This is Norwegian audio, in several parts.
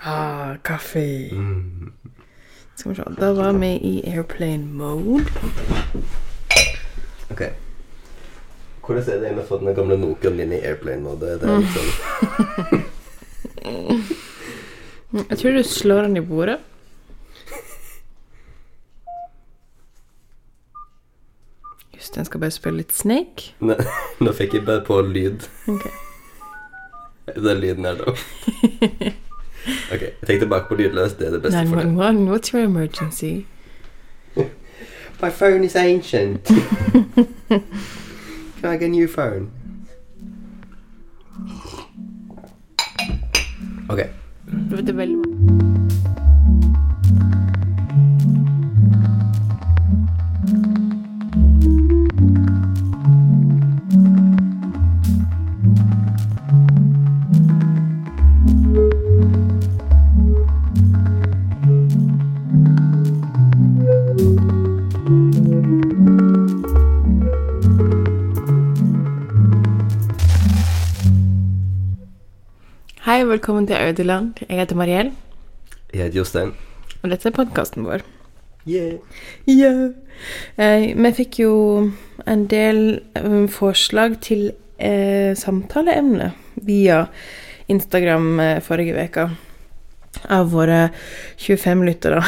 Ah, kaffe. Mm. Skal vi se. Da var vi i airplane mode. Ok. Hvordan er det egentlig å få den gamle Nokiaen min i airplane-mode? Det er sånn Jeg tror du slår den i bordet. Just den skal bare spille litt Snake. Nei, nå fikk jeg bare på lyd. Okay. Den lyden her, da. Ok, jeg tenker tilbake på lydløs. Det er det beste for deg. 911, what's your emergency? My phone is ancient. Can I get a new phone? Ok. Det veldig velkommen til Audiland. Jeg heter Mariell, Jeg heter Jostein. og dette er podkasten vår. Yeah. yeah. Eh, vi fikk jo en del um, forslag til eh, samtaleemne via Instagram eh, forrige uke. Av våre 25 lyttere.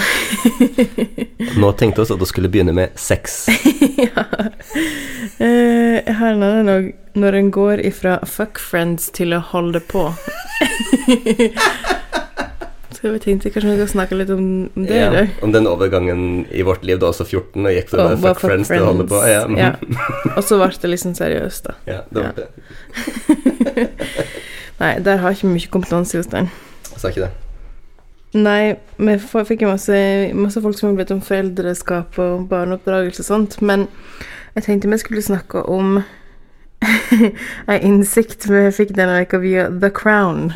Nå tenkte vi at vi skulle begynne med sex. ja. Eh, jeg har en annen òg. Når en går ifra fuck friends til å holde på. Så vi tenkte kanskje vi skal snakke litt om det i Ja, dag. om den overgangen i vårt liv da også 14, og gikk til oh, fuck, fuck friends til å holde på. Ja. Ja. Og så ble det liksom seriøst, da. ja, det var det. Nei, der har ikke mye kompetanse, Jostein. Sa ikke det. Nei, vi fikk masse, masse folk som har blitt om foreldreskap og barneoppdragelse og sånt, men jeg tenkte vi skulle snakke om en innsikt vi fikk denne uka via The Crown.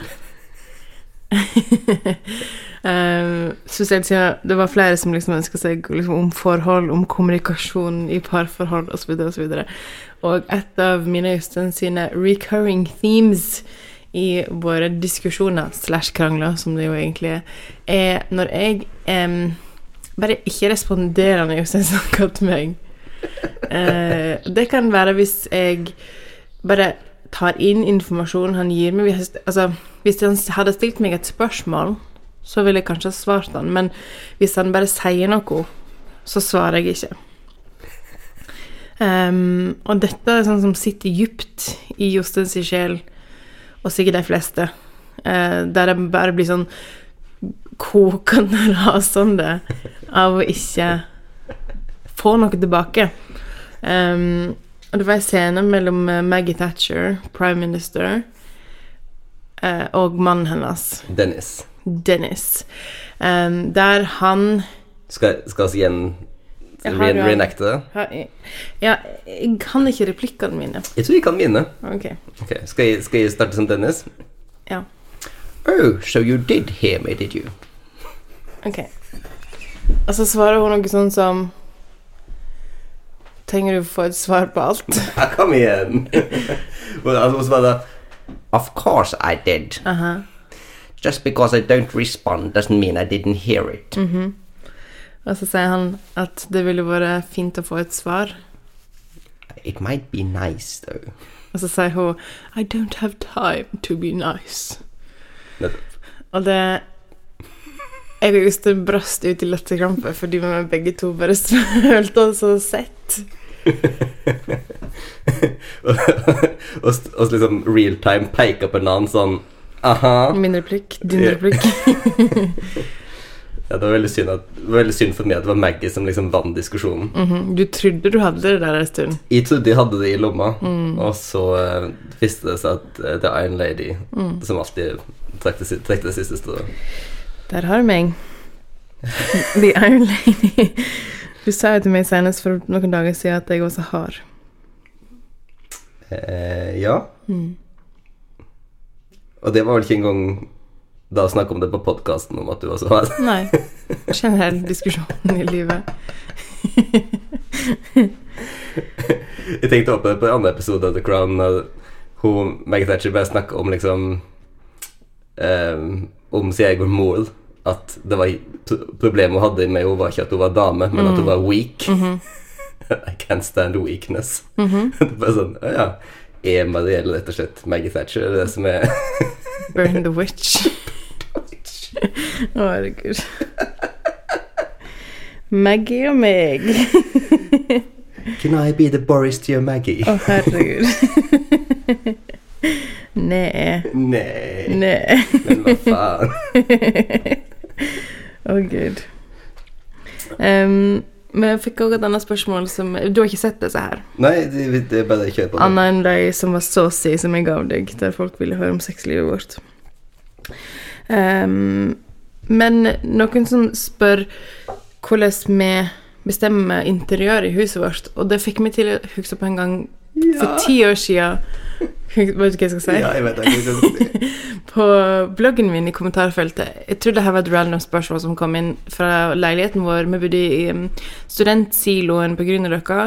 um, siden det var flere som liksom ønska seg liksom, om forhold, om kommunikasjon i parforhold osv. Og, så og et av mine Jostein sine recurring themes i våre diskusjoner slash krangler, som det jo egentlig er, er når jeg um, bare ikke responderer når Jostein snakker til meg. Uh, det kan være hvis jeg bare tar inn informasjonen han gir meg. Hvis, altså, hvis han hadde stilt meg et spørsmål, så ville jeg kanskje ha svart han, men hvis han bare sier noe, så svarer jeg ikke. Um, og dette er sånn som sitter djupt i Josteins sjel, og sikkert de fleste, eh, der det bare blir sånn kokende rasende av å ikke få noe tilbake. Um, og det var en scene mellom eh, Maggie Thatcher, prime minister, eh, og mannen hennes, Dennis. Dennis, Um, der han Skal, skal vi igjen Jeg re reenacte det? har- Ja, jeg kan ikke replikkene mine. Jeg tror jeg kan mine. Okay. Okay, Skal jeg, skal jeg starte som Dennis? Ja. Oh, so you did hear me, did you? Ok. Og så svarer hun noe sånn som Trenger du å få et svar på alt? Ja, kom igjen! Og svarer så var det Of course I did. Aha. Just because I don't respond doesn't mean I didn't hear it. Og så sier han at det ville vært fint å få et svar. It might be nice, though. Og så sier hun I don't have time to be nice. Nettopp. Og det Jeg og Jostein brast ut i latterkrampe fordi vi begge to bare følte oss så sett. og, og liksom real time peker på en annen sånn Aha. Min replikk, din replikk. Ja, det var veldig synd, at, veldig synd for meg at det var Maggie som liksom vant diskusjonen. Mhm. Du trodde du hadde det der en stund. Jeg trodde jeg hadde det i lomma, Mm. og så uh, viste det seg at uh, er Iron Lady, Mm. som alltid det, si- det siste stedet Der har du meg. The Iron Lady. Du sa jo til meg senest for noen dager siden at jeg også har. eh, Ja. Mm. Og det var vel ikke engang da snakk om det på podkasten om at du også har Nei. Generell diskusjon i livet. Jeg tenkte opp på det på en annen episode av The Crown når hun, Maggie Thatcher bare snakka om liksom eh, om sin egen mor at det var problemet hun hadde med henne, var ikke at hun var dame, men at hun var weak. I can't stand weakness. Bare sånn, «Å ja. Er Marielle rett og slett Maggie Thatcher det som er Burn the witch. Å, herregud. Maggie og meg. Can I be the Boris to your Maggie? Å, herregud. Nei. Nei, Nei. men hva faen? Å, gud. Um, men jeg fikk også et annet spørsmål som Du har ikke sett disse her? Nei, det, det er bare på det. Annet enn de som var saucy, som jeg gav deg, der folk ville høre om sexlivet vårt. Em, men noen som spør hvordan vi bestemmer interiøret i huset vårt, og det fikk meg til å huske på en gang for ti år siden Vet du hva jeg skal si? Ja, jeg vet det. På bloggen min i kommentarfeltet Jeg tror det her var et random spørsmål som kom inn fra leiligheten vår. Vi bodde i um, studentsiloen på Grünerløkka,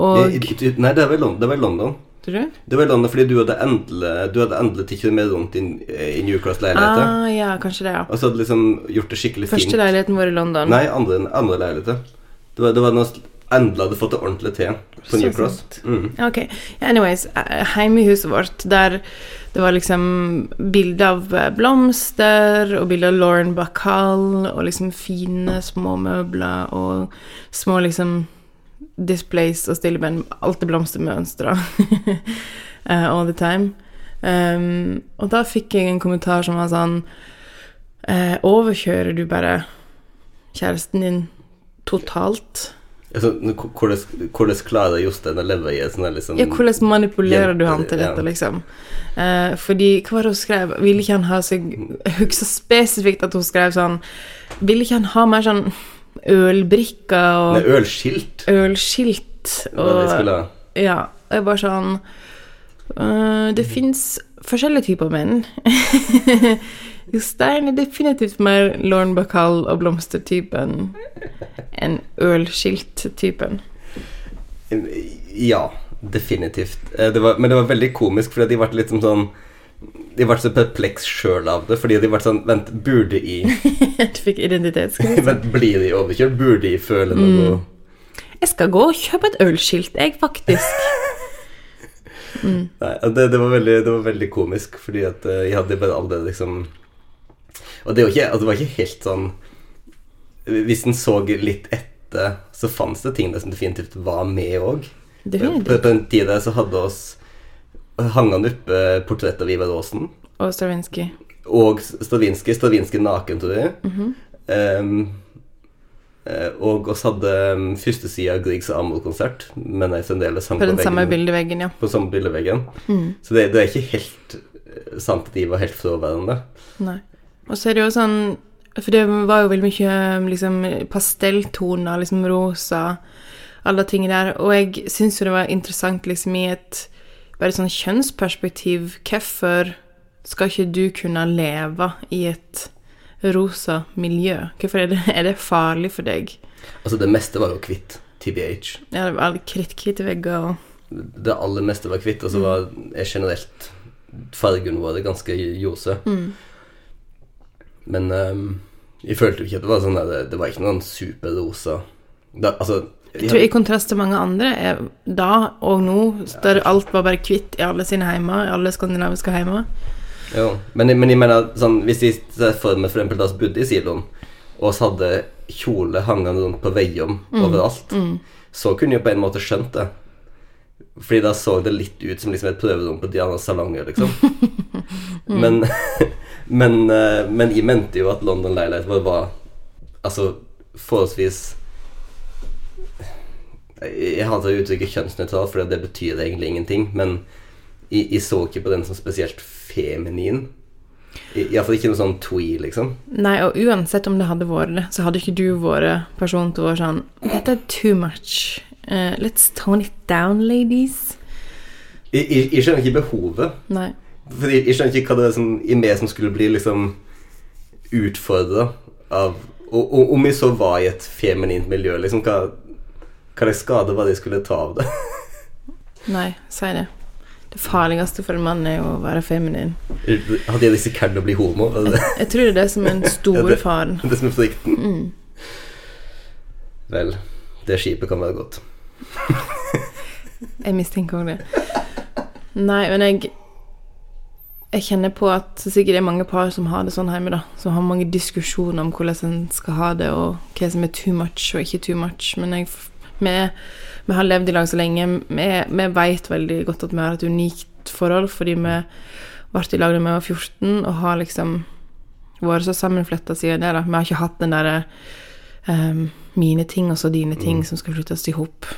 og Nei, det var i London. Tror du? Det var landet fordi du hadde endelig Du hadde tatt deg med rundt i, i New Cross-leiligheten. Ah, ja, kanskje det, ja. Og så hadde liksom gjort det skikkelig Første fint. leiligheten vår i London. Nei, andre, andre leiligheter. Det var, det var noe endelig hadde fått det ordentlig til på New Cross. Mm. Ok, anyways, eh, hjemme i huset vårt, der det var liksom bilder av eh, blomster, og bilder av Lauren Bacall, og liksom fine små møbler, og små liksom displays og stilleben, alt det blomstermønstre uh, all the time. Um, og da fikk jeg en kommentar som var sånn uh, Overkjører du bare kjæresten din totalt? Altså, hvordan, klarer Jostein å leve i et sånt liksom Ja, hvordan manipulerer du han til Ja. dette, liksom? Uh, fordi, hva var det hun skrev? Ville ikke han ha seg Jeg husker spesifikt at hun skrev sånn Ville ikke han ha mer sånn ølbrikker Nei, ølskilt. ølskilt og. Ja. og Jeg bare sånn eh, Det fins forskjellige typer menn. Jostein er definitivt mer Lauren Bacall og blomstertypen enn ølskilt-typen. Ja, definitivt. Eh, Det var, men det var veldig komisk, fordi de ble litt som sånn De ble så perpleks sjøl av det, fordi de ble sånn Vent, burde i Du fikk identitetskrise. Vent, blir de overkjørt? Burde de føle noe Jeg skal gå og kjøpe et ølskilt, jeg, faktisk. Nei, det, det, var veldig, det var veldig komisk, fordi at eh, jeg hadde bare aldri liksom Og det var ikke, altså, det var ikke helt sånn Hvis en så litt etter, så fantes det ting der som definitivt var med òg. På, på den tida så hadde oss hang han opp portrett av Ivar Aasen. Og Stravinsky. Og Stravinskij. Stravinskij naken, tror jeg. Mm -hmm. um, og oss hadde førstesida første sida av Griegs Amor-konsert, men jeg fremdeles hang På på, den samme bildeveggen, ja. på samme bildeveggen. Mm. Så det, det er ikke helt eh, sant at de var helt fraværende. Nei. Og så er det jo sånn For det var jo veldig mye liksom pastelltoner, liksom rosa, alle tingene der. Og jeg syns jo det var interessant liksom i et bare sånn kjønnsperspektiv. Hvorfor skal ikke du kunne leve i et rosa miljø? Hvorfor er det, er det farlig for deg? Altså, det meste var jo hvitt. TBH. Ja, det var kritthvite vegger og Det aller meste var hvitt, og så var er generelt fargen vår ganske ljose. mm. Men um, jeg følte jo ikke at det var sånn der, Det var ikke noen superrosa da, Altså Jeg tror i kontrast til mange andre, er, da og nå, der alt var bare kvitt i alle sine heimer, i alle skandinaviske heimer. Jo, men, men jeg mener sånn, Hvis vi ser for meg for eksempel da vi bodde i siloen, og så hadde kjole hangende rundt på veiene overalt, Mm. så kunne jeg på en måte skjønt det. Fordi da så det litt ut som liksom et prøverom på Dianas salonger, liksom. Men, men, eh, men jeg mente jo at London Leilighet var, var altså forholdsvis Jeg hater uttrykket kjønnsnøytral, for det betyr egentlig ingenting. Men jeg, jeg så ikke på den som spesielt feminin. Iallfall ikke noe sånn twee, liksom. Nei, og uansett om det hadde vært det, så hadde ikke du vært personen til å være sånn Dette er too much. Uh, let's tone it down, ladies. Jeg, jeg, jeg skjønner ikke behovet. Nei. For jeg, jeg skjønner ikke hva det er som, i meg som skulle bli liksom utfordra av og, og om jeg så var i et feminint miljø, liksom hva, hva slags skade var det jeg skulle ta av det? Nei, si det. Det farligste for en mann er jo å være feminin. Hadde jeg risikert å bli homo? Det det? Jeg tror det er det som er den store det- faren. det som er frykten? Mm. Vel, det skipet kan være godt. Jeg mistenker òg det. Nei, men jeg Jeg kjenner på at det sikkert er mange par som har det sånn hjemme, da. Som har mange diskusjoner om hvordan en skal ha det, og hva som er too much og ikke too much. Men jeg, vi, vi har levd i lag så lenge. Vi, vi vet veldig godt at vi har et unikt forhold, fordi vi ble i lag da vi var 14, og har liksom vært så sammenfletta siden det. da. Vi har ikke hatt den derre um, mine ting og så dine ting som skal flyttes i hop.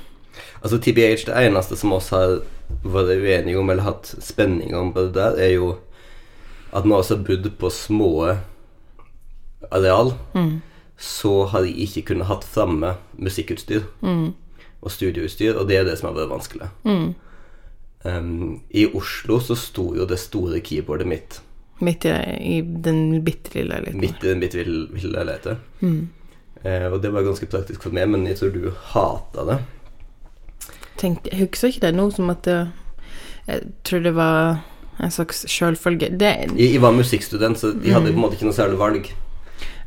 Altså TBH, det eneste som oss har vært uenige om, eller hatt spenninger om på det der, er jo at vi også har bodd på små areal, så har jeg ikke kunnet hatt framme musikkutstyr og studioutstyr, og det er det som har vært vanskelig. Um, I Oslo så sto jo det store keyboardet mitt Midt i, i den bitte lille leiligheten. midt i den bitte lille leiligheten. Mm. Uh, og det var ganske praktisk for meg, men jeg tror du hata det. Tenkte, jeg husker ikke det nå som at det Jeg tror det var en slags sjølfølge. Jeg, jeg var musikkstudent, så jeg hadde på en måte ikke noe særlig valg.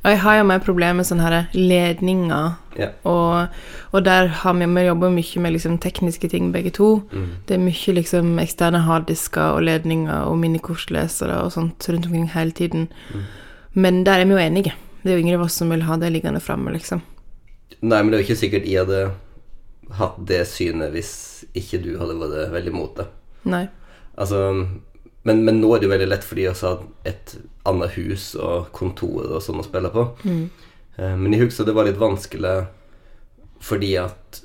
Og jeg har jo mer problemer med sånne her ledninger, Ja. og, og der har vi, vi jobber mye med liksom tekniske ting, begge to. Mm. Det er mye liksom eksterne harddisker og ledninger og minikortlesere og sånt rundt omkring hele tiden. Mm. Men der er vi jo enige. Det er jo ingen av oss som vil ha det liggende framme, liksom. Nei, men det er jo ikke sikkert jeg hadde hatt det synet hvis ikke du hadde vært veldig mot det. Nei. Altså, men, men nå er det jo veldig lett fordi vi har et annet hus og kontor og sånn å spille på. Eh, Men jeg husker det var litt vanskelig fordi at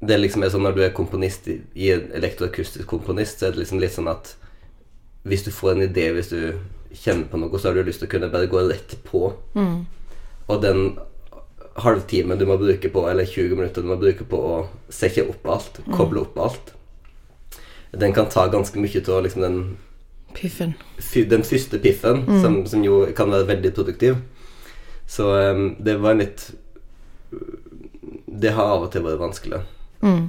det liksom er sånn når du er komponist i, en elektroakustisk komponist, så er det liksom litt sånn at hvis du får en idé, hvis du kjenner på noe, så har du lyst til å kunne bare gå rett på. Og den halvtimen du må bruke på, eller 20 minutter du må bruke på å sette opp alt, koble opp alt, den kan ta ganske mye av liksom den Piffen. den første piffen, som, som jo kan være veldig produktiv. Så um, det var en litt Det har av og til vært vanskelig. Mm.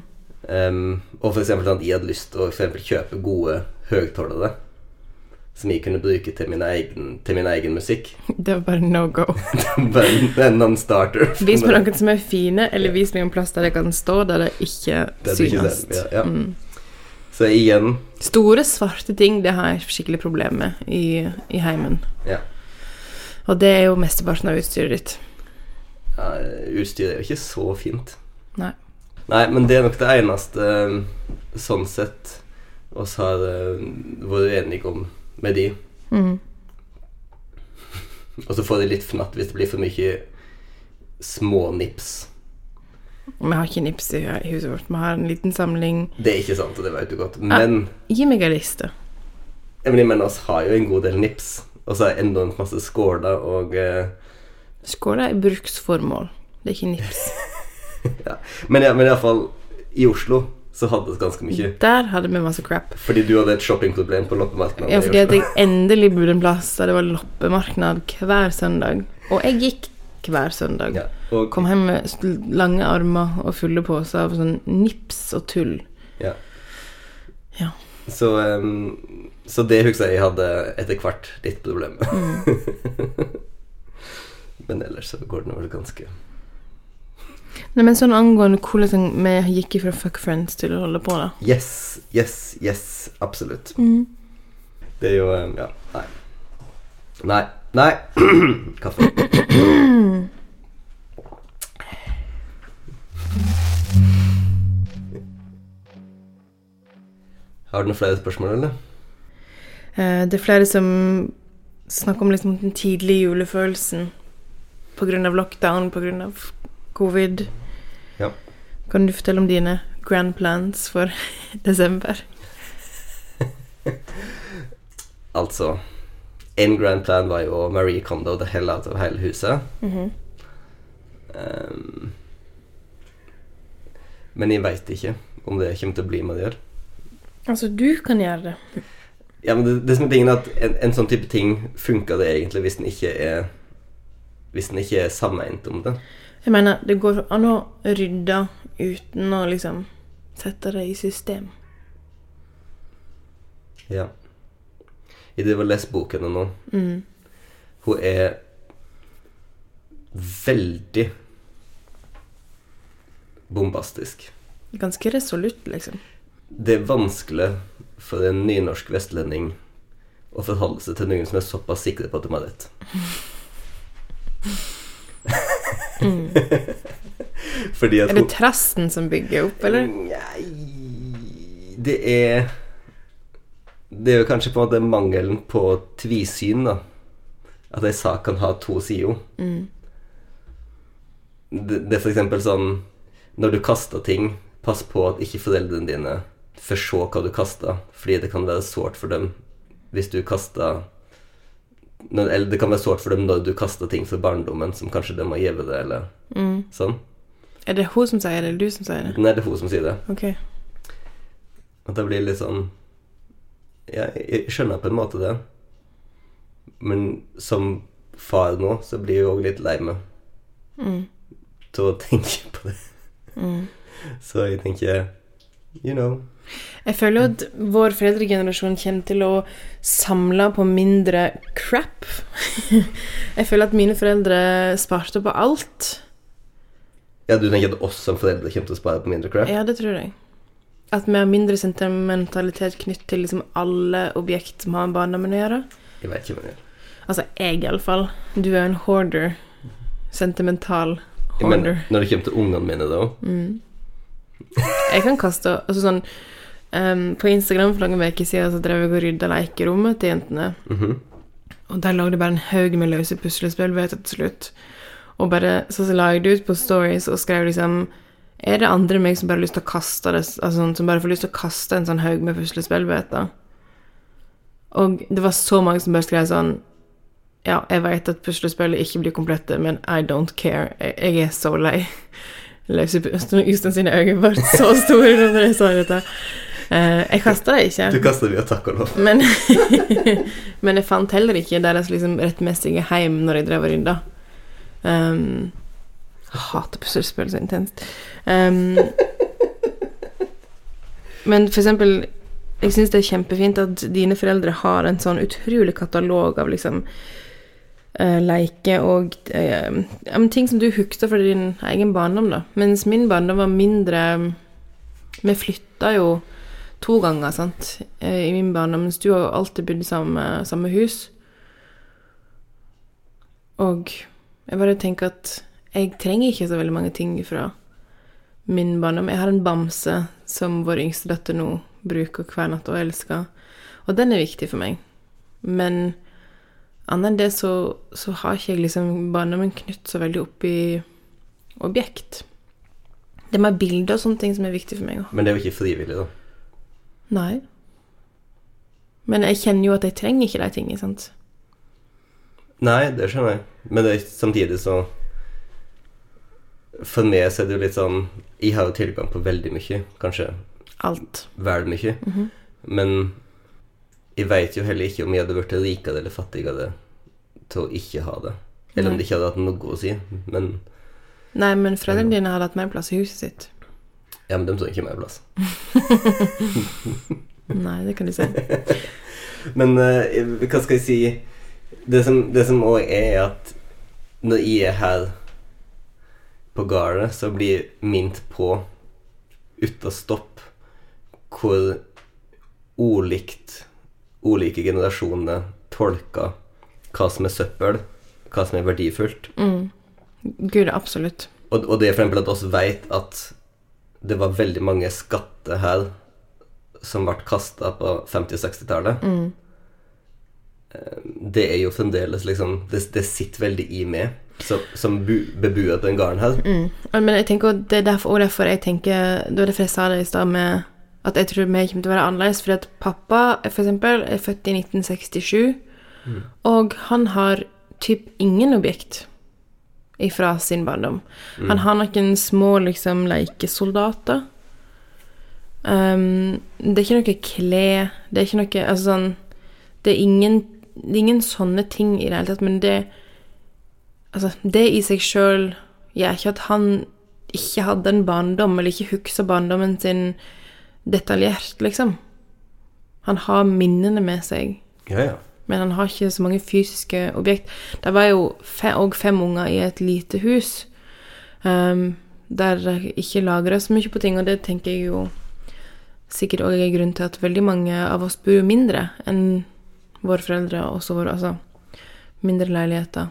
Um, og for eksempel sånn, jeg hadde lyst til å eksempel kjøpe gode høyttalere som jeg kunne bruke til min egen, til min egen musikk. Det var bare no go. En- en non-starter. Vis meg noen som er fine, eller vis meg en plass der jeg kan stå, der det ikke Det er ikke synes. det, ja, ja. Mm. Så igjen Store, svarte ting, det har jeg skikkelig problemer med i, i heimen. ja, Og det er jo mesteparten av utstyret ditt. ja, Utstyret er jo ikke så fint. Nei. Nei, men det er nok det eneste eh, sånn sett oss har eh, vært enige om med de. Mm. Og så får de litt fnatt hvis det blir for mye små nips. Vi har ikke nips i huset vårt. Vi har en liten samling. Det er ikke sant, og det vet du godt. Men, Gi meg en liste. jeg mener, oss har jo en god del nips. Og så er enormt masse skåler og uh... Skåler er bruksformål. Det er ikke nips. ja. Men, ja, men iallfall i Oslo så hadde det ganske mye. Der hadde vi masse crap. Fordi du hadde et shoppingproblem på loppemarkedet. Ja, fordi jeg endelig bodde en plass der det var loppemarked hver søndag. Og jeg gikk hver søndag. ja. Og, Kom hjem med lange armer og fulle poser av sånn nips og tull. ja. Ja. Så, um, så det husker jeg hadde etter hvert litt problem med. Mm. Men ellers så går det vel ganske Nei, men sånn angående hvordan vi gikk fra fuck friends til å holde på, da. Yes, yes, yes. Absolutt. Det er jo Ja, nei. Nei. Nei. Kaffe. Har du noen flere spørsmål, eller? Eh, Det er flere som snakker om liksom den tidlige julefølelsen av lockdown, av covid. Ja. Kan du fortelle om dine grand plans for desember? Altså En grand plan var jo å Marie Kondo the hell out of hele huset. Em, men jeg veit ikke om det kommer til å bli med det gjør. Altså, du kan gjøre det. Ja, men det, det som er tingen at en, en sånn type ting funker det egentlig hvis den ikke er Hvis den ikke er sammeint om det. Jeg mener, det går an å rydde uten å liksom sette det i system. Ja. Jeg driver og leser boken nå. Mm. Hun er veldig bombastisk. Ganske resolutt, liksom. Det er vanskelig for en nynorsk vestlending å forholde seg til noen som er såpass sikre på at de har rett. At Er det hun trasten som bygger opp, eller? Nei Det er Det er jo kanskje på en måte mangelen på tvisyn, da. At ei sak kan ha to sider. Mm. Det, det er for eksempel sånn Når du kaster ting, pass på at ikke foreldrene dine får se hva du kaster, fordi det kan være sårt for dem hvis du kaster Eller det kan være sårt for dem når du kaster ting fra barndommen som kanskje de har gitt deg, eller Mm. sånn. Er det hun som sier det, eller du som sier det? Nei, det er hun som sier det. Ok. At det blir litt sånn ja, Jeg skjønner på en måte det. Men som far nå, så blir jeg òg litt lei meg Mm. til å tenke på det. Mm. Så jeg tenker You know. Jeg føler at vår foreldregenerasjon kommer til å samle på mindre crap. jeg føler at mine foreldre sparte på alt. Ja, du tenker at oss som foreldre kommer til å spare på mindre crap? Ja, det tror jeg. At vi har mindre sentimentalitet knytt til liksom alle objekt som har med barndommen å gjøre. Jeg vet ikke hva jeg gjør. Altså jeg, iallfall. Du er en hoarder. Sentimental Men hoarder. når det kommer til ungene mine, da Mm. Jeg kan kaste Altså sånn um, På Instagram for noen uker siden så drev jeg og rydda lekerommet til jentene. mhm. Og der lå det bare en haug med løse puslespill ved til slutt. Og bare så la jeg det ut på stories og skrev liksom Er det andre enn meg som bare lyst til å kaste det Altså som bare får lyst til å kaste en sånn haug med puslespill. Og det var så mange som bare skrev sånn Ja, jeg vet at puslespillet ikke blir komplette, men I don't care. Jeg, jeg er så lei. Jostein sine øyne ble så store når jeg sa dette. Uh, jeg kasta det ikke. Du kaster mye, takk og lov. Men, men jeg fant heller ikke deres liksom rettmessige heim når jeg drev og rydda. Um, hater puslespill så intenst. Um, men for eksempel Jeg syns det er kjempefint at dine foreldre har en sånn utrolig katalog av liksom uh, leker og uh, ja, ting som du husker fra din egen barndom, da. Mens min barndom var mindre Vi flytta jo to ganger, sant, eh, i min barndom, mens du har alltid bodd i samme, samme hus. Og jeg bare tenker at jeg trenger ikke så veldig mange ting fra min barndom. Jeg har en bamse som vår yngste datter nå bruker hver natt og elsker, og den er viktig for meg. Men annet enn det så, så har ikke jeg liksom barndommen knytt så veldig opp i objekt. Det er mer bilder og sånne ting som er viktig for meg. Men det er jo ikke frivillig, da. Nei. Men jeg kjenner jo at jeg trenger ikke de tingene, sant. Nei, det skjønner jeg. Men det samtidig så For meg så er det jo litt sånn Jeg har jo tilgang på veldig mye. Kanskje Alt. vel mye. Mhm. Men jeg veit jo heller ikke om jeg hadde blitt rikere eller fattigere til å ikke ha det. Eller om Nei. det ikke hadde hatt noe å si. Men Nei, men foreldrene dine hadde hatt mer plass i huset sitt. ja, men de trenger ikke mer plass. Nei, det kan du si. Men uh, hva skal jeg si Det som, det som også er at når jeg er her på gården, så blir mint på uten stopp hvor ulikt ulike generasjoner tolker hva som er søppel, hva som er verdifullt. Mm. Gud, absolutt. Og, og det er for eksempel at oss vet at det var veldig mange skatter her som ble kasta på 50- og 60-tallet. Mm. Det er jo fremdeles liksom Det, det sitter veldig i meg, som, som bu, på gården her. Mm. Men jeg tenker også, det er derfor, og derfor jeg tenker Det var derfor jeg sa det i stad med at jeg tror vi kommer til å være annerledes. Fordi at pappa for eksempel, er født i 1967, og han har typ ingen objekt ifra sin barndom. Han har noen små liksom lekesoldater. Um, det er ikke noe klær, det er ikke noe Altså sånn Det er ingen, det er ingen sånne ting i det hele tatt, men det Altså, det i seg sjøl gjør ikke at han ikke hadde en barndom, eller ikke husker barndommen sin detaljert, liksom. Han har minnene med seg, Ja, ja. men han har ikke så mange fysiske objekt. Det var jo fe og fem unger i et lite hus, Um, der ikke lagres så mye på ting, og det tenker jeg jo sikkert òg er grunnen til at veldig mange av oss bor mindre enn våre foreldre, og også våre, altså mindre leiligheter.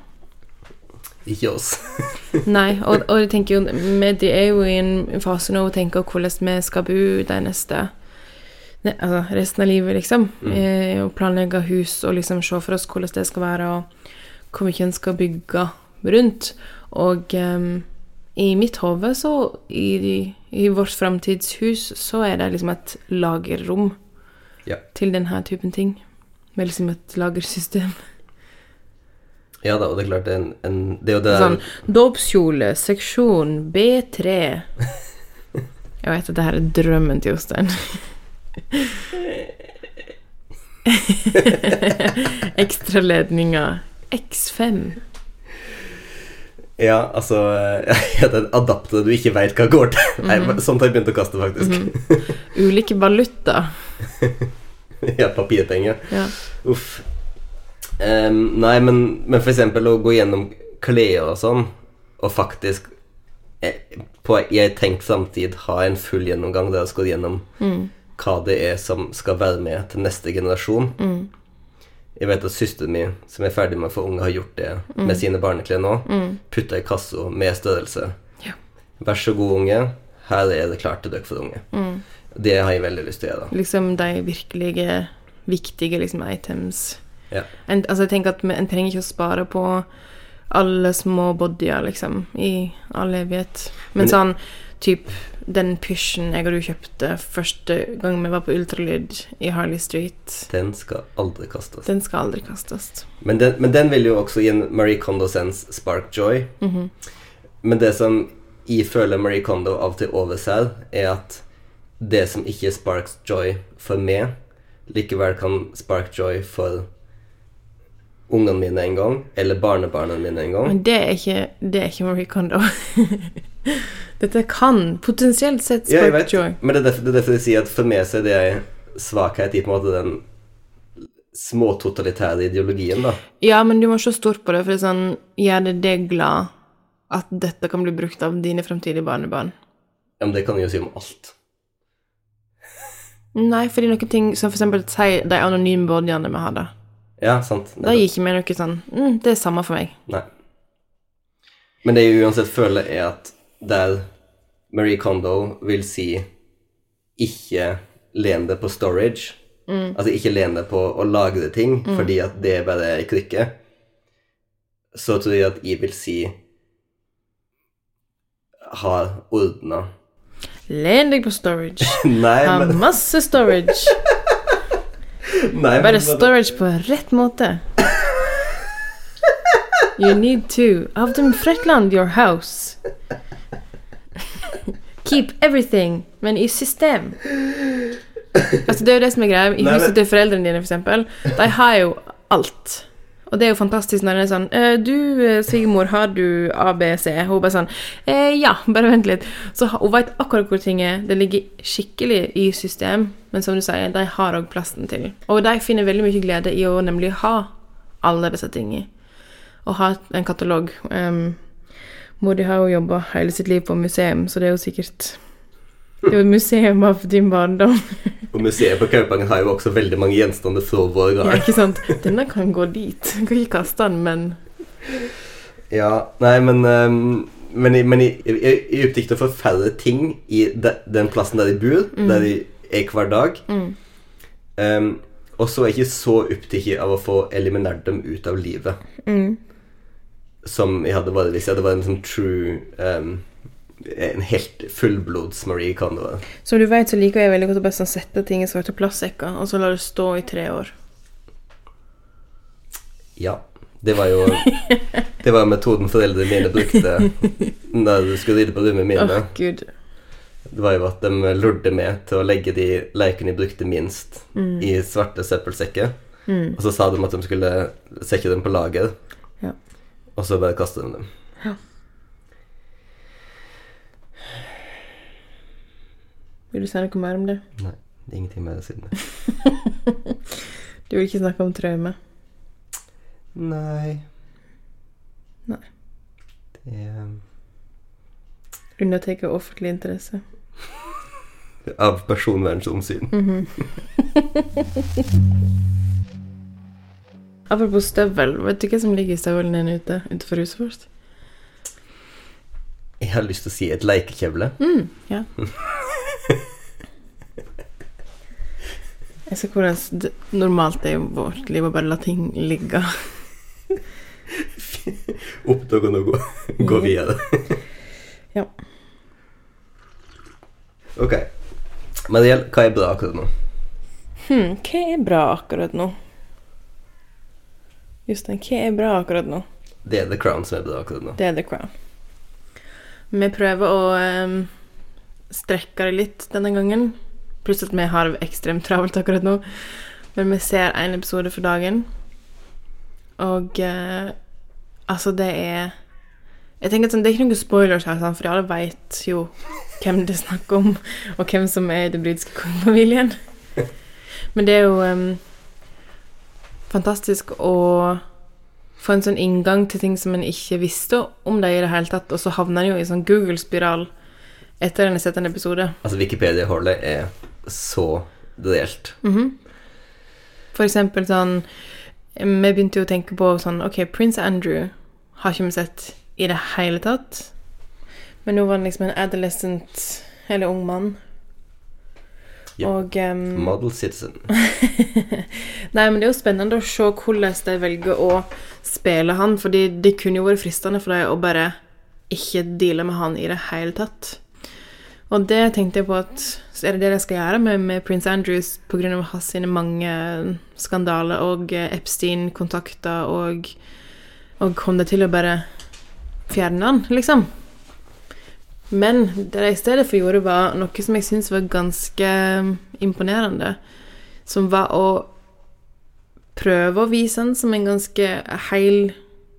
Ikke oss. Nei, og, og jeg tenker jo vi er jo i en fase nå og tenker hvordan vi skal bo de neste ne, Altså resten av livet, liksom. Eh, og planlegge hus og liksom se for oss hvordan det skal være, og hvor mye en skal bygge rundt. Og em, i mitt hode, så i, i vårt framtidshus, så er det liksom et lagerrom Ja. til denne typen ting. Med liksom et lagersystem. Ja da, og det er klart en, en Det er jo det der Sånn dåpskjole, seksjon B3. Jeg vet at det her er drømmen til Jostein. Ekstraledninger X5. Ja, altså ja, Den adapter du ikke veit hva går til. Nei, Sånt har jeg begynt å kaste, faktisk. Ulike valuta. ja, papirpenger. Ja. Uff. Em, nei, men, men eksempel å gå gjennom klær og sånn, og faktisk jeg, på, jeg tenkt samtid ha en full gjennomgang der jeg skal gå gjennom hva det er som skal være med til neste generasjon. Jeg vet at søsteren min, som er ferdig med å få unge, har gjort det med sine barneklær nå. Putta i kassa med størrelse. Ja. Vær så god, unge. Her er det klart til dere for unge. Det har jeg veldig lyst til å gjøre. Liksom de virkelige viktige liksom, items. Ja. En, altså, jeg tenker at En trenger ikke å spare på alle små bodyer, liksom, i all evighet. Men, Men- sånn typ den pysjen jeg og du kjøpte første gang vi var på ultralyd i Harley Street, Den skal aldri kastes. den skal aldri kastes. Men den, men den vil jo også gi en Marie Kondo-sens spark joy. Men det som jeg føler Marie Kondo av og til overser, er at det som ikke sparks joy for meg, likevel kan spark joy for ungene mine en gang, eller barnebarna mine en gang. Men det er ikke, det er ikke Marie Kondo. Dette kan potensielt sett Ja, jeg vet, joy. men det er derfor, det er derfor jeg sier at for meg så er det svakhet i på en måte den småtotalitære ideologien, da. Ja, men du må se stort på det, for det er sånn Gjør det deg glad at dette kan bli brukt av dine fremtidige barnebarn? Ja, men det kan jeg jo si om alt. Nei, fordi noen ting som for eksempel de anonyme bodyene vi hadde, Ja, sant. da gir ikke vi noe sånn mm, Det er samme for meg. Nei. Men det jeg uansett føler, er at der Marie Kondo vil si ikke len deg på storage, altså ikke len deg på å lagre ting, fordi at det bare er krykke, så tror jeg at jeg vil si har ordna Len deg på storage. Nei, men... Har masse storage. Nei, Bare storage på rett måte. You need to. Av dem Fretland your house. Keep everything, men i system. Altså, det er jo det som er greia. I huset til foreldrene dine, for eksempel, de har jo alt. Og det er jo fantastisk når det er sånn «Eh, Du, eh, svigermor, har du ABC? Hun bare sånn eh, Ja, bare vent litt. Så hun vet akkurat hvor ting er. Det ligger skikkelig i system, men som du sier, de har òg plassen til. Og de finner veldig mye glede i å nemlig ha alle disse tingene. Og ha en katalog. Um, mor di har jo jobba hele sitt liv på museum, så det er jo sikkert Det er jo et museum av din barndom. Og museet på Kaupangen har jo også veldig mange gjenstander fra vår Ja, ikke sant? Denne kan gå dit. Du kan ikke kaste den, men Ja, nei, men um, Men, men jeg, jeg, jeg er av å få færre ting i de, den plassen der de bor, der de er hver dag. Ehm, og så er jeg ikke så opptatt av å få eliminert dem ut av livet. Som jeg hadde vært hvis jeg hadde vært en sånn true ehm, En helt fullblods Marie Kondo. Som du vet, så liker jeg veldig godt å bare sånn sette ting i svarte plastsekker, og så la det stå i tre år. Ja. Det var jo Det var metoden foreldrene mine brukte når du skulle rydde på rommet Åh, Oh, gud. Det var jo at de lurte meg til å legge de lekene de brukte minst, i svarte søppelsekker. Og så sa de at de skulle sekke dem på lager, Ja. og så bare kaste de dem. Vil du si noe mer om det? Nei. Det er ingenting det siden. Du vil ikke snakke om traume? Nei. Nei. Det er Undertrykker offentlig interesse? Av personvernsomsyn. Apropos støvel, vet du hva som ligger i støvelen din ute utenfor huset vårt? Jeg har lyst til å si et lekekjevle. Mm, ja. Jeg ser hvordan det normalt er i vårt liv å bare la ting ligge. Oppdag og gå, gå videre. Ja. Ok. Men det gjelder hva er bra akkurat nå? Hm, hva er bra akkurat nå? Jostein, hva er bra akkurat nå? Det er The Crown som er bra akkurat nå. Det er The Crown. Vi prøver å em, strekke det litt denne gangen. Pluss at vi har ekstremt travelt akkurat nå. Men vi ser én episode for dagen. Og eh, altså, det er Jeg tenker at sånn, Det er ikke noen spoilers her, for alle vet jo hvem det er snakk om, og hvem som er i den britiske kongefamilien. Men det er jo um, fantastisk å få en sånn inngang til ting som en ikke visste om dem i det hele tatt, og så havner en jo i sånn Google-spiral etter har sett en episode. Altså, Wikipedia-holdet er så delt. Mhm. For eksempel sånn Vi begynte jo å tenke på sånn Ok, Prince Andrew har ikke vi sett i det hele tatt. Men nå var han liksom en adolescent, eller ung mann. Ja. Og um, Model Citizen. Nei, men det er jo spennende å se hvordan de velger å spille han, fordi det kunne jo vært fristende for dem å bare ikke deale med han i det hele tatt. Og det tenkte jeg på at er det det jeg skal gjøre med, med Prince Andrews pga. hans sine mange skandaler og eh, Epstein-kontakter og Og kom det til å bare fjerne han, liksom? Men det jeg i stedet for gjorde, var noe som jeg syns var ganske imponerende. Som var å prøve å vise han som en ganske heil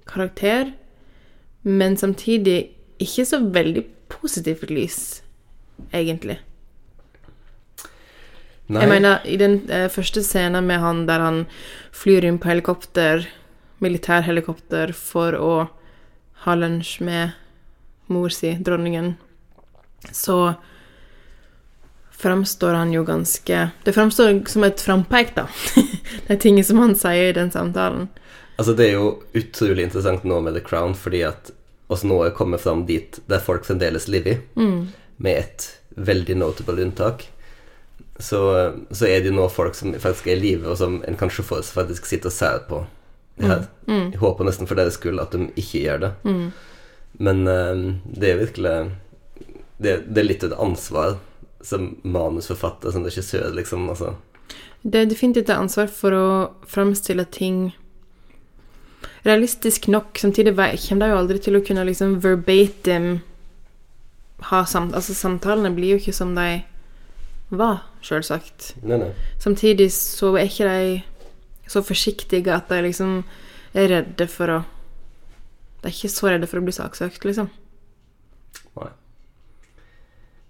karakter, men samtidig ikke så veldig positivt lys, egentlig. Nei. Jeg mener, i den eh, første scenen med han der han flyr inn på helikopter, militærhelikopter, for å ha lunsj med mor si, dronningen, så framstår han jo ganske Det framstår som et frampeik, da. De tingene som han sier i den samtalen. Altså, det er jo utrolig interessant nå med The Crown, fordi at oss nå er kommet fram dit der folk fremdeles lever, med et veldig notable unntak. Så, så er det jo nå folk som faktisk er i live, og som en kanskje får seg faktisk sitte og sære på. det her. Jeg håper nesten for deres skyld at de ikke gjør det. Men uh, det er virkelig det, det er litt et ansvar som manusforfatter, som regissør, liksom. Altså. Det er definitivt et ansvar for å framstille ting realistisk nok. Samtidig kommer de jo aldri til å kunne liksom verbatim ha samt... Altså, samtalene blir jo ikke som de var, sjølsagt. Samtidig så er ikke de så forsiktige at de liksom er redde for å De er ikke så redde for å bli saksøkt, liksom. nei.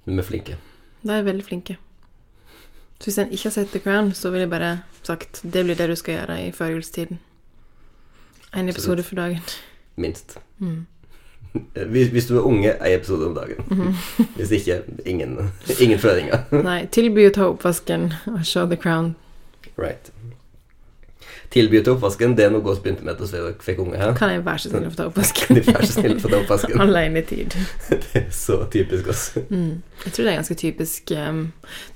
Men vi er flinke. De er veldig flinke. Så hvis en ikke har sett The Crown, så vil jeg bare sagt det blir det du skal gjøre i førjulstiden. En episode for dagen. Minst. Hvis, hvis du er unge, ei episode om dagen. Hvis ikke, ingen, ingen føringer. Nei, tilby å ta oppvasken og se The Crown. Right. Tilby å ta oppvasken, det er noe godt begynte med da vi fikk unge her. Kan jeg være så snill å få ta oppvasken? De er så snill å få ta oppvasken. Alenetid. Det er så typisk oss. Mm. Jeg tror det er ganske typisk um,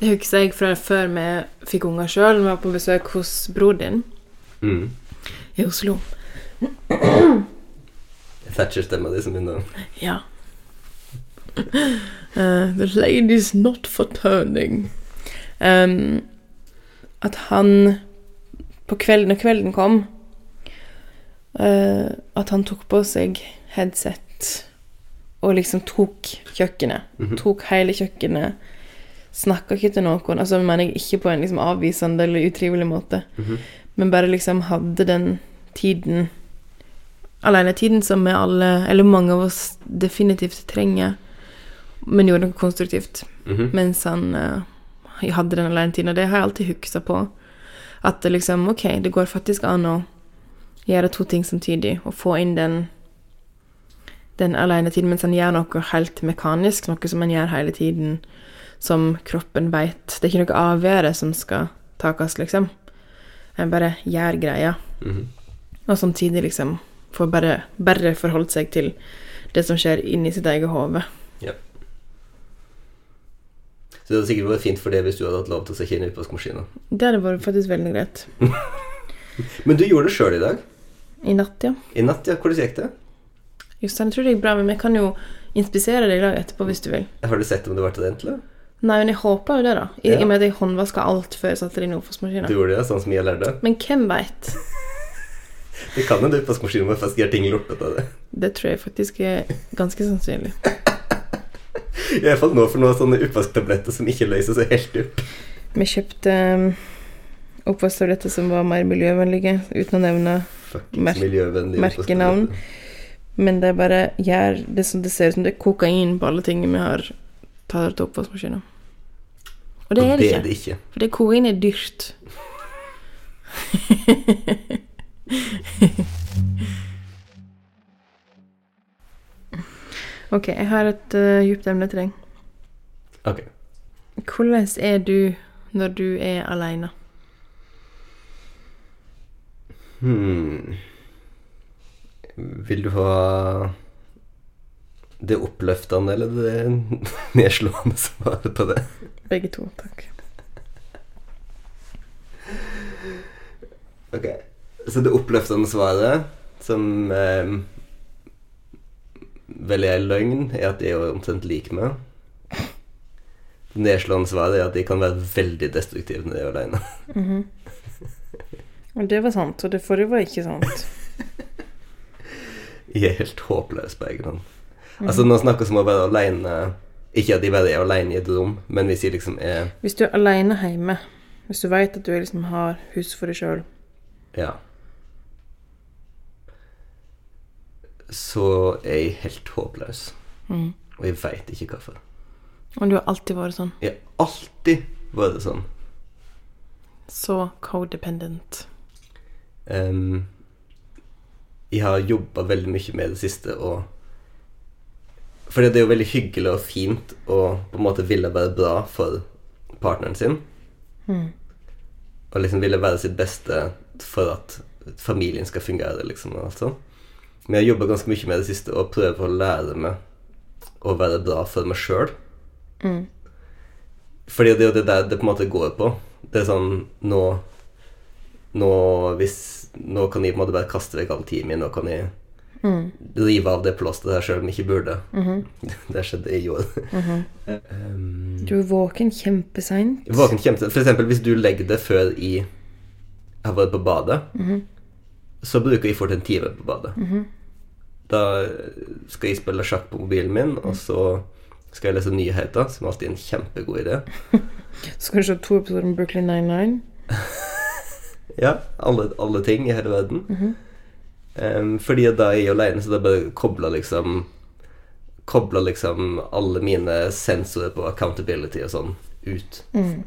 Det husker jeg fra før vi fikk unger sjøl, vi var på besøk hos bror din Mm. i Oslo. Thatcher-stemma di som begynner å Ja. Uh, the lady's not for turning. Um, at han På kvelden, når kvelden kom uh, At han tok på seg headset og liksom tok kjøkkenet. Tok hele kjøkkenet. Snakka ikke til noen. Altså mener jeg ikke på en liksom avvisende eller utrivelig måte, men bare liksom hadde den tiden alenetiden som alle, eller mange av oss, definitivt trenger, men gjorde noe konstruktivt Mhm. mens han uh, hadde den alenetiden, og det har jeg alltid huksa på. At det liksom Ok, det går faktisk an å gjøre to ting samtidig, og få inn den den alenetiden mens han gjør noe helt mekanisk, noe som han gjør hele tiden, som kroppen veit. Det er ikke noe avgjøre som skal takes, liksom. En bare gjør greia. Mhm. Og samtidig liksom får bare, bare forholdt seg til det som skjer inni sitt eget hode. Så det hadde sikkert vært fint for det hvis du hadde hatt lov til å sette inn i oppvaskmaskina. Det hadde vært faktisk veldig greit. Men du gjorde det sjøl i dag. I natt, ja. I natt, ja. Hvordan gikk det? Jostein, jeg tror det gikk bra, men vi kan jo inspisere deg i dag etterpå hvis du vil. Har du sett om det ble endelig? Nei, men jeg håper jo det, da. I, Ja. i og med at jeg håndvaska alt før jeg satte det inn i Du oppvaskmaskinen. gjorde det, sånn som jeg lærte? Men hvem veit? Det kan hende oppvaskmaskinen med faktisk gjøre ting lortete av det. Det tror jeg faktisk er ganske sannsynlig. I hvert fall nå for noen sånne oppvasktabletter som ikke løser seg helt opp. Vi kjøpte um, oppvasktabletter som var mer miljøvennlige, uten å nevne merkenavn. Men det bare gjør det som det ser ut som det er kokain på alle tingene vi har tatt til oppvaskmaskinen. Og det er det ikke. For det kokain er dyrt. ok, jeg har et uh, djupt emne til deg. Ok. Hvordan er du når du er aleine? Hmm. Vil du ha det oppløftende eller det nedslående svaret på det? Begge to, takk. Ok. Så det oppløftende svaret, som eh, vel er løgn, er at de er omtrent lik meg. Det nedslående svaret er at de kan være veldig destruktive når de er alene. -hmm. Og det var sant, og det forrige var ikke sant. Jeg er helt håpløs på egen hånd. Altså, nå snakker vi om å være alene Ikke at de bare er alene i et rom, men hvis jeg liksom er Hvis du er aleine hjemme, hvis du veit at du liksom har hus for deg sjøl, Ja. Så er jeg helt håpløs. mm. Og jeg veit ikke hvorfor. og du har alltid vært sånn, Jeg har alltid vært sånn. så codependent. Um, jeg har jobba veldig mye med det siste, og Fordi det er jo veldig hyggelig og fint å på en måte ville være bra for partneren sin. Mm. Og liksom ville være sitt beste for at familien skal fungere, liksom. Og alt sånt. Men jeg jobber ganske mye med det siste og prøver å lære meg å være bra for meg sjøl. Mm. Fordi det er jo det der det på en måte går på. Det er sånn Nå Nå hvis Nå kan jeg på en måte bare kaste vekk all tiden min. Nå kan jeg Mm. rive av det plasteret her sjøl om jeg ikke burde. Mhm. Det skjedde i år. -hmm. Um, Du er våken kjempeseint. Våken kjempesent. For eksempel hvis du legger det før jeg har vært på badet, Mhm. Så bruker jeg fort en time på badet. Mhm. Da skal jeg spille sjakk på mobilen min, og så skal jeg lese nyheter, som alltid er en kjempegod idé. Så skal du se to episoder med Brooklyn 99. Ja, alle, alle ting i hele verden. Mm -hmm. Um, fordi da er jeg alene, så da bare kobler liksom Kobler liksom alle mine sensorer på accountability og sånn ut. Mm.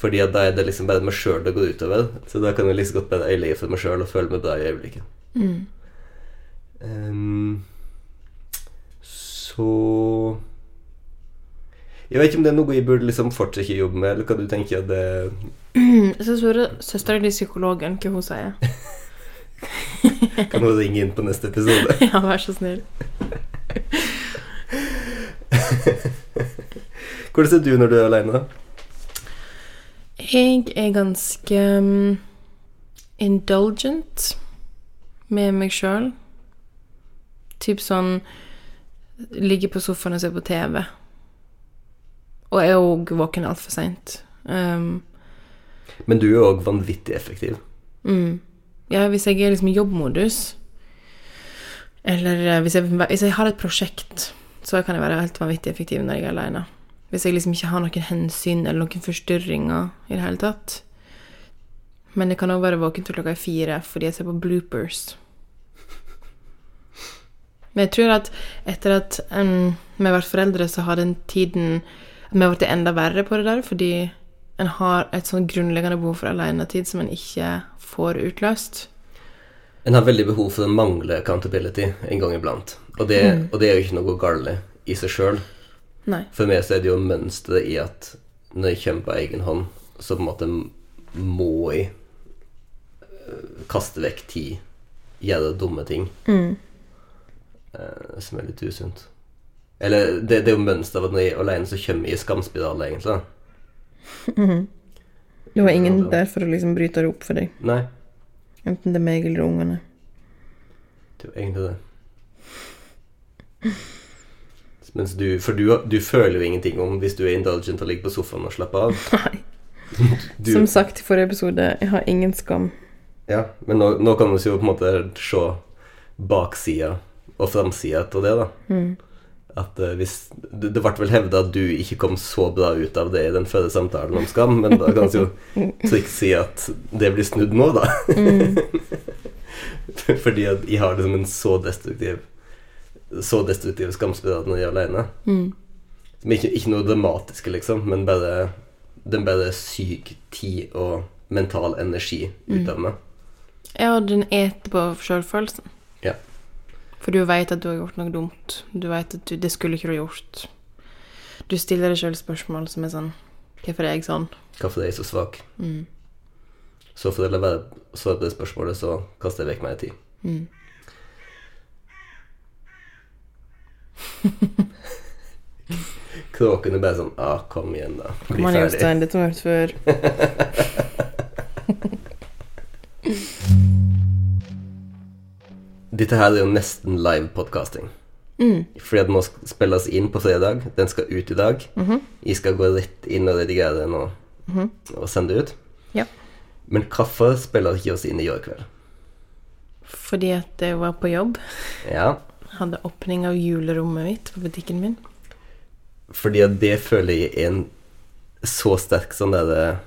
Fordi da er det liksom bare meg sjøl det går utover. Så da kan jeg liksom godt bare øyelegge for meg sjøl og føle meg bra i øyeblikket. Mm. Um, så Jeg vet ikke om det er noe jeg burde liksom fortsette å jobbe med, eller hva du tenker det Jeg skal spørre søstera di, psykologen, hva hun sier. Kan hun ringe inn på neste episode? Ja, vær så snill. Hvordan er du når du er alene? Jeg er ganske um, indulgent med meg sjøl. Typ sånn Ligger på sofaen og ser på TV. Og er òg våken altfor seint. Um, Men du er òg vanvittig effektiv. mm. Ja, hvis jeg er liksom i jobbmodus, eller eh, hvis jeg, hvis jeg har et prosjekt, så kan jeg være helt vanvittig effektiv når jeg er alene. Hvis jeg liksom ikke har noen hensyn eller noen forstyrringer i det hele tatt. Men jeg kan òg være våken til klokka fire fordi jeg ser på bloopers. Men jeg tror at etter at um, vi har vært foreldre, så har den tiden Vi har blitt enda verre på det der, fordi en har et sånn grunnleggende behov for alenetid som en ikke får utløst. En har veldig behov for å mangle accountability en gang iblant. Og det, og det er jo ikke noe galt i seg sjøl. Nei. For meg så er det jo mønsteret i at når jeg kommer på egen hånd, så på en måte må jeg øh, kaste vekk tid, gjøre dumme ting, Mm. eh, som er litt usunt. Eller det, det er jo mønsteret at når jeg er alene, så kommer jeg i skamspirale, egentlig. da. Det var ingen der for å liksom bryte det opp for deg. Nei, Enten det er meg eller ungene. det er jo egentlig det. Mens du, for du, du føler jo ingenting om hvis du er indulgent og ligger på sofaen og slapper av. Nei. Du, Som sagt i forrige episode, jeg har ingen skam. Ja, men nå, nå kan vi jo på en måte se baksida og framsida av det, da. Mm. At uh, hvis Det, det ble vel hevda at du ikke kom så bra ut av det i den førre samtalen om skam, men da kan vi jo trygt si at det blir snudd nå, da. Fordi at jeg har liksom en så destruktiv Så destruktive skamspiral når jeg er alene. Mm. Som ikke, ikke noe dramatiske, liksom, men bare Den bare syk tid og mental energi ut av meg. Ja, den eter på sjølfølelsen. Ja. For du veit at du har gjort noe dumt. Du veit at du, det skulle ikke du gjort. Du stiller deg sjøl spørsmål som er sånn Hvorfor er jeg sånn? Hvorfor er jeg så svak? Mm. Så for å la være å svare på det spørsmålet, så kaster jeg vekk mer tid. Mm. Kråken er bare sånn ah, Kom igjen, da. Bli Kom an, ferdig. Jostein, dette har hørt før. Dette her er jo nesten live podcasting. Mm. Fordi at den må spilles inn på fredag. Den skal ut i dag. Mhm. Jeg skal gå rett inn og redigere den og, og sende ut. Ja. Men hvorfor spiller ikke oss inn i går kveld? Fordi at jeg var på jobb. Ja, Hadde åpning av julerommet mitt på butikken min. fordi at det føler jeg er en så sterk sånn der eh,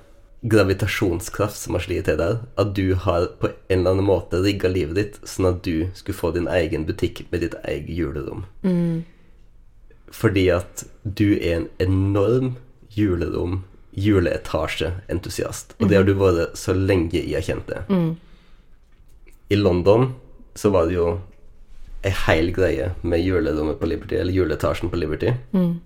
gravitasjonskraft som har slitt til der, at du har på en eller annen måte rigga livet ditt sånn at du skulle få din egen butikk med ditt eget julerom. Mm. Fordi at du er en enorm julerom, juleetasje-entusiast. Og det har du vært så lenge jeg har kjent det. Mm. I London så var det jo ei heil greie med julerommet på Liberty, eller juleetasjen på Liberty, Mm.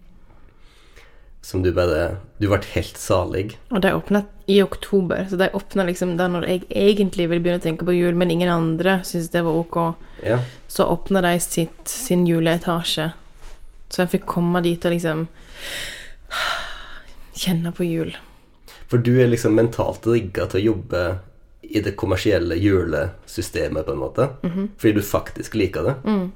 som du bare Du ble helt salig. Og de åpna i oktober, så de åpna liksom da når jeg egentlig vil begynne å tenke på jul, men ingen andre syntes det var ok. Ja. Så åpna de sitt, sin juleetasje. Så jeg fikk komme dit og liksom kjenne på jul. For du er liksom mentalt rigga til å jobbe i det kommersielle julesystemet, på en måte. Fordi du faktisk liker det. Mm.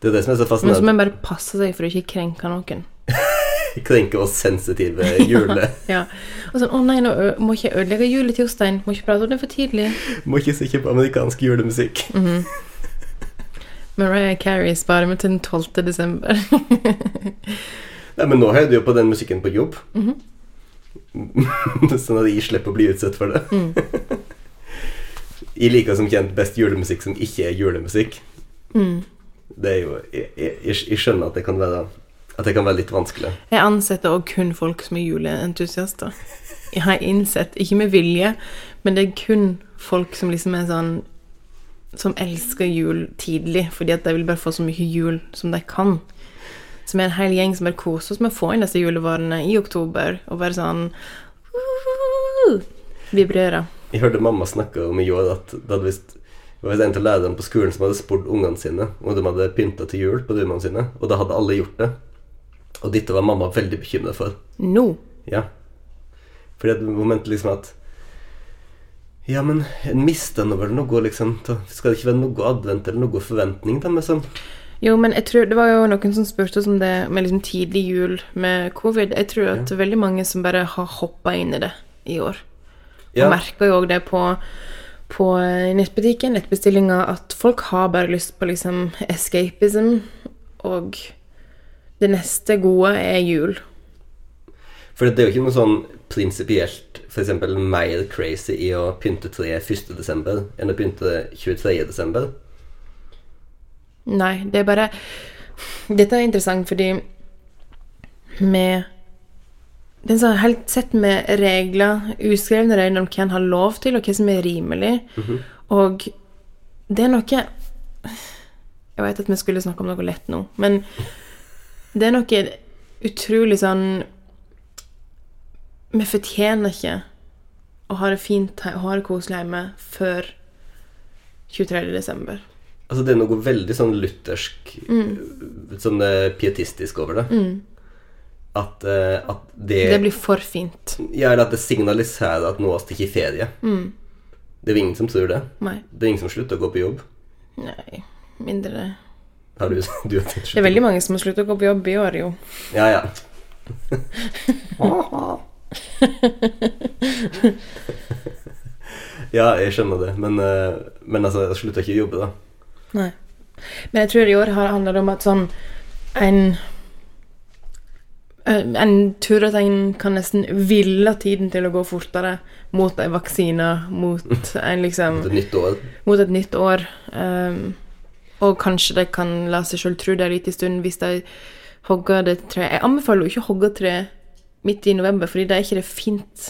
Det er det som er så Men så må en bare passe seg for å ikke krenke noen. Krenke oss sensitive jule... Ja. Og sånn 'Å nei, nå må ikke jeg ødelegge julet til Jostein. Må ikke prate om det for tidlig'. Må ikke sitte på amerikansk julemusikk. Mariah Carey sparer meg til den 12. desember. Nei, men nå hører du jo på den musikken på jobb. sånn at jeg slipper å bli utsatt for det. Jeg liker som kjent best julemusikk som ikke er julemusikk. Mm. Det er jo Jeg, jeg, jeg skjønner at det kan være At det kan være litt vanskelig. Jeg ansetter òg kun folk som er juleentusiaster. Jeg har innsett, ikke med vilje, men det er kun folk som liksom er sånn Som elsker jul tidlig, fordi at de vil bare få så mye jul som de kan. Som er en hel gjeng som bare koser oss med å få inn disse julevarene i oktober, og bare sånn uh, Vibrerer. Jeg hørte mamma snakke om i år at det hadde visst det var en av lærerne på skolen som hadde spurt ungene sine om de hadde pynta til jul på rommene sine, og da hadde alle gjort det. Og dette var mamma veldig bekymra for. Nå. Ja. Fordi hun mente liksom at Ja, men en mister nå vel noe, liksom. Skal det ikke være noe advent eller noe forventning, da, med sånn Jo, men jeg tror det var jo noen som spurte oss om det med liksom tidlig jul med covid. Jeg tror at er veldig mange som bare har hoppa inn i det i år. Ja. Jeg merker jo òg det på, på eh, nettbutikken, nettbestillinga, at folk har bare lyst på liksom escapism, og det neste gode er jul. For det er jo ikke noe sånn prinsipielt f.eks. mer crazy i å pynte tre 1. desember enn å pynte 23. desember. Nei, det er bare Dette er interessant fordi med Det er sånn helt sett med regler, uskrevne regler om hva en har lov til, og hva som er rimelig. Og det er noe Jeg vet at vi skulle snakke om noe lett nå, men det er noe utrolig sånn Vi fortjener ikke å ha det fint og ha det koselig hjemme før 23. desember. Altså, det er noe veldig sånn luthersk Sånn eh, pietistisk over det. At, uh, at det, Det blir for fint. Ja, eller at det signaliserer at nå stikker i ferie. Det er jo ingen som tror det. Nei. Det er ingen som slutter å gå på jobb. Nei. Mindre. Har du, du har tenkt Det er veldig mange som har sluttet å gå på jobb i år, jo. Ja, ja. ja, jeg skjønner det, men, eh, men altså, jeg slutter ikke å jobbe, da. Nei. Men jeg tror i år har- det handlet om at sånn en En tror at en kan nesten ville tiden til å gå fortere mot ei vaksine, mot en liksom Mot et nytt år. Mot et nytt år. Um, og kanskje de kan la seg sjøl tro det en liten stund hvis de hogger det treet. Jeg anbefaler jo ikke å hogge tre midt i november, fordi det er ikke det fint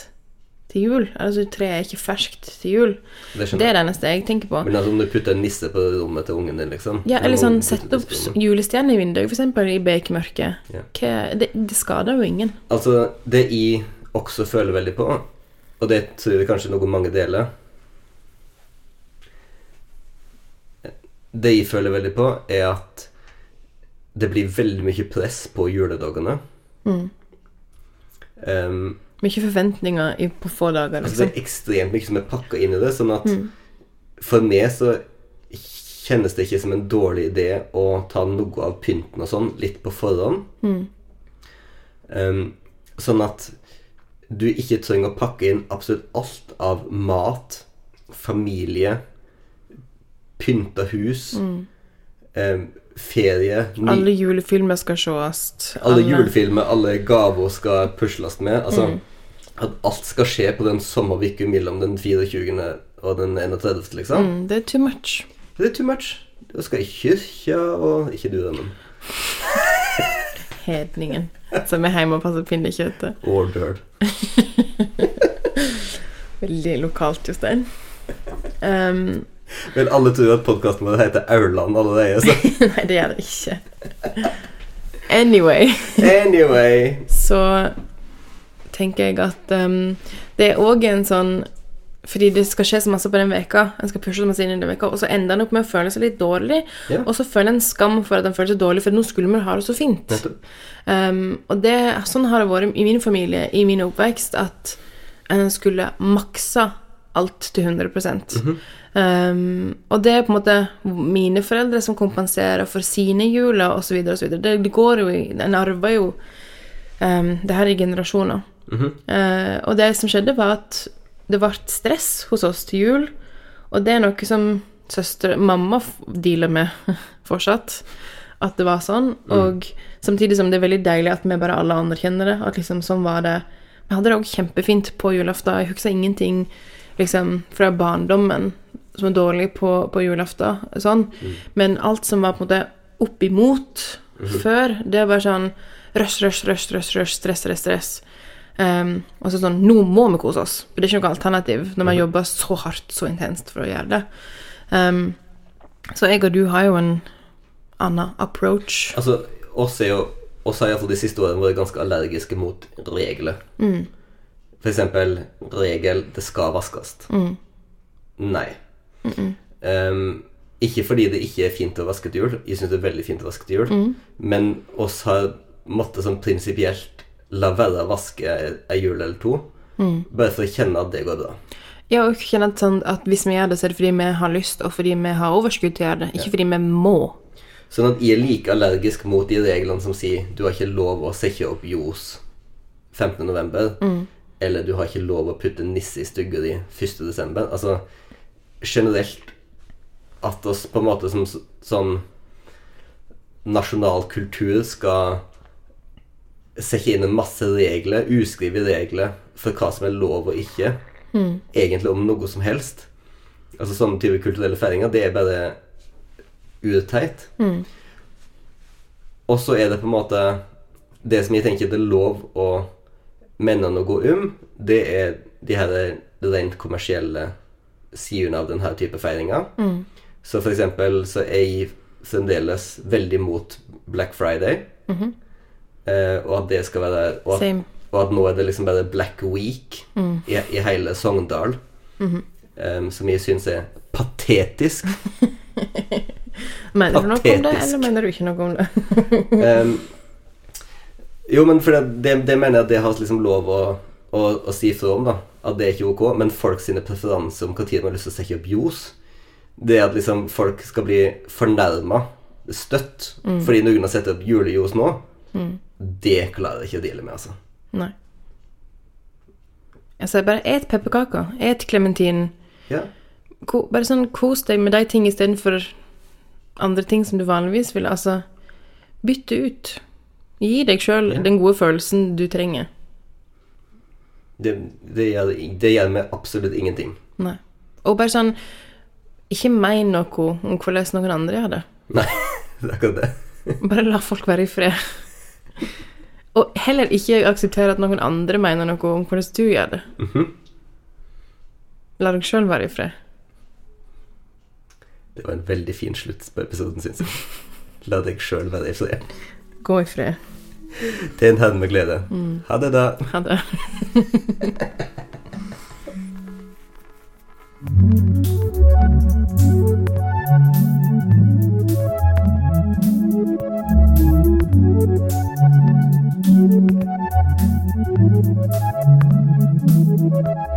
til jul. Altså, treet er ikke ferskt til jul. Det Det er det eneste jeg tenker på. Men altså, om du putter en nisse på rommet til ungen din, liksom Ja, eller sånn sett opp julestjerne i vinduet, eksempel i bekmørket. Ja. Hva- Det, det skader jo ingen. Altså, det jeg også føler veldig på, og det tror jeg kanskje noe mange deler Det jeg føler veldig på, er at det blir veldig mye press på juledagene. Mm. Um, Mye forventninger i, på få dager, altså det liksom. er ekstremt mye som er pakka inn i det, sånn at for meg så kjennes det ikke som en dårlig idé å ta noe av pynten og sånn litt på forhånd. Um, sånn at du ikke trenger å pakke inn absolutt alt av mat, familie, pynta hus, um, ferie ny, Alle julefilmer skal sees. alle julefilmer, alle gaver skal pusles med. Altså At alt skal skje på den sommervika mellom den 24. og den 31., liksom. Mm, det er too much. Det er too much. Du skal i kyrkja og Ikke du, da, men Hedningen som er hjemme og passer pinnekjøttet. Ordered. Veldig lokalt, Jostein. Um, Men alle tror at podkasten vår heter Aurland allerede, så nei, det gjør det ikke. Anyway, Anyway. så tenker jeg at um, det er òg en sånn fordi det skal skje så masse på den veka En skal pushe så masse inn i den veka Og så ender en opp med å føle seg litt dårlig. Ja. Og så føler en skam for at en føler seg dårlig, for nå skulle vi ha det så fint. Um, og det, sånn har det vært i min familie, i min oppvekst, at en skulle maksa alt til 100 um, Og det er på en måte mine foreldre som kompenserer for sine juler, osv. Det, det går jo i En arver jo um, det her i generasjoner. Eh, og det som skjedde, var at det ble stress hos oss til jul, og det er noe som søster Mamma dealer med fortsatt. At det var sånn. Og samtidig som det er veldig deilig at vi bare alle anerkjenner det. At liksom sånn var det. Vi hadde det òg kjempefint på julaften. Jeg husker ingenting liksom fra barndommen som er dårlig på, på julaften. Sånn. Men alt som var på en måte oppimot før, det var sånn rush, rush, rush, rush, rush stress, stress, stress. Um, og så sånn Nå må vi kose oss. Det er ikke noe alternativ når man jobber så hardt, så intenst for å gjøre det. Um, så jeg og du har jo en annen approach. Altså, oss er jo oss har iallfall de siste årene vært ganske allergiske mot regler. For eksempel regel 'det skal vaskes'. Nei. Ehm, ikke fordi det ikke er fint å vaske til jul. Jeg syns det er veldig fint å vaske til jul. Men oss har måttet sånn prinsipielt la være å vaske ei jul eller to. Bare for å kjenne at det går bra. Ja, og kjenne at, sånn at hvis vi gjør det, så er det fordi vi har lyst, og fordi vi har overskudd til å gjøre det. Ikke fordi vi må. Sånn at jeg er like allergisk mot de reglene som sier du har ikke lov å sette opp ljos 15. november, eller du har ikke lov å putte nisse i stugga di 1. desember. Altså generelt at oss på en måte som sånn nasjonal kultur skal sette inn en masse regler, uskrive regler, for hva som er lov og ikke. Egentlig om noe som helst. Altså sånne type kulturelle feiringer, det er bare urteit. Og så er det på en måte Det som jeg tenker det er lov å mener noe um, det er de her rent kommersielle sidene av denne type feiringer. Mm. Så for eksempel så er jeg fremdeles veldig mot Black Friday. Mhm. eh, og at det skal være og at, og at nå er det liksom bare Black Week Mm. i, i hele Sogndal. -hmm. em, som jeg syns er patetisk. Mener du noe om det, eller mener du ikke noe om det? Em, jo, men for det, det, det mener jeg at det har liksom lov å, å, å si fra om, da. At det er ikke ok. Men folk sine preferanser om når man har lyst til å sette opp ljos, det at liksom folk skal bli fornærma støtt fordi noen har satt opp julejos nå, det klarer jeg ikke å deale med, altså. Nei. Jeg sier bare et pepperkaker. Et klementin. Ja. Ko, bare sånn kos deg med de ting istedenfor andre ting som du vanligvis vil. Altså, bytte ut. Gi deg sjøl Ja. den gode følelsen du trenger. Det, det, gjør, det gjelder meg absolutt ingenting. Nei. Og bare sånn Ikke mein noe om hvordan noen andre gjør det. Nei, det er akkurat det. Bare la folk være i fred. Og heller ikke akseptere at noen andre mener noe om hvordan du gjør det. Mhm. La deg sjøl være i fred. Det var en veldig fin slutt på episoden, syns jeg. La deg sjøl være i fred. Gå i fred. Tjen Herren med glede. Mm. Ha det, da. Ha det.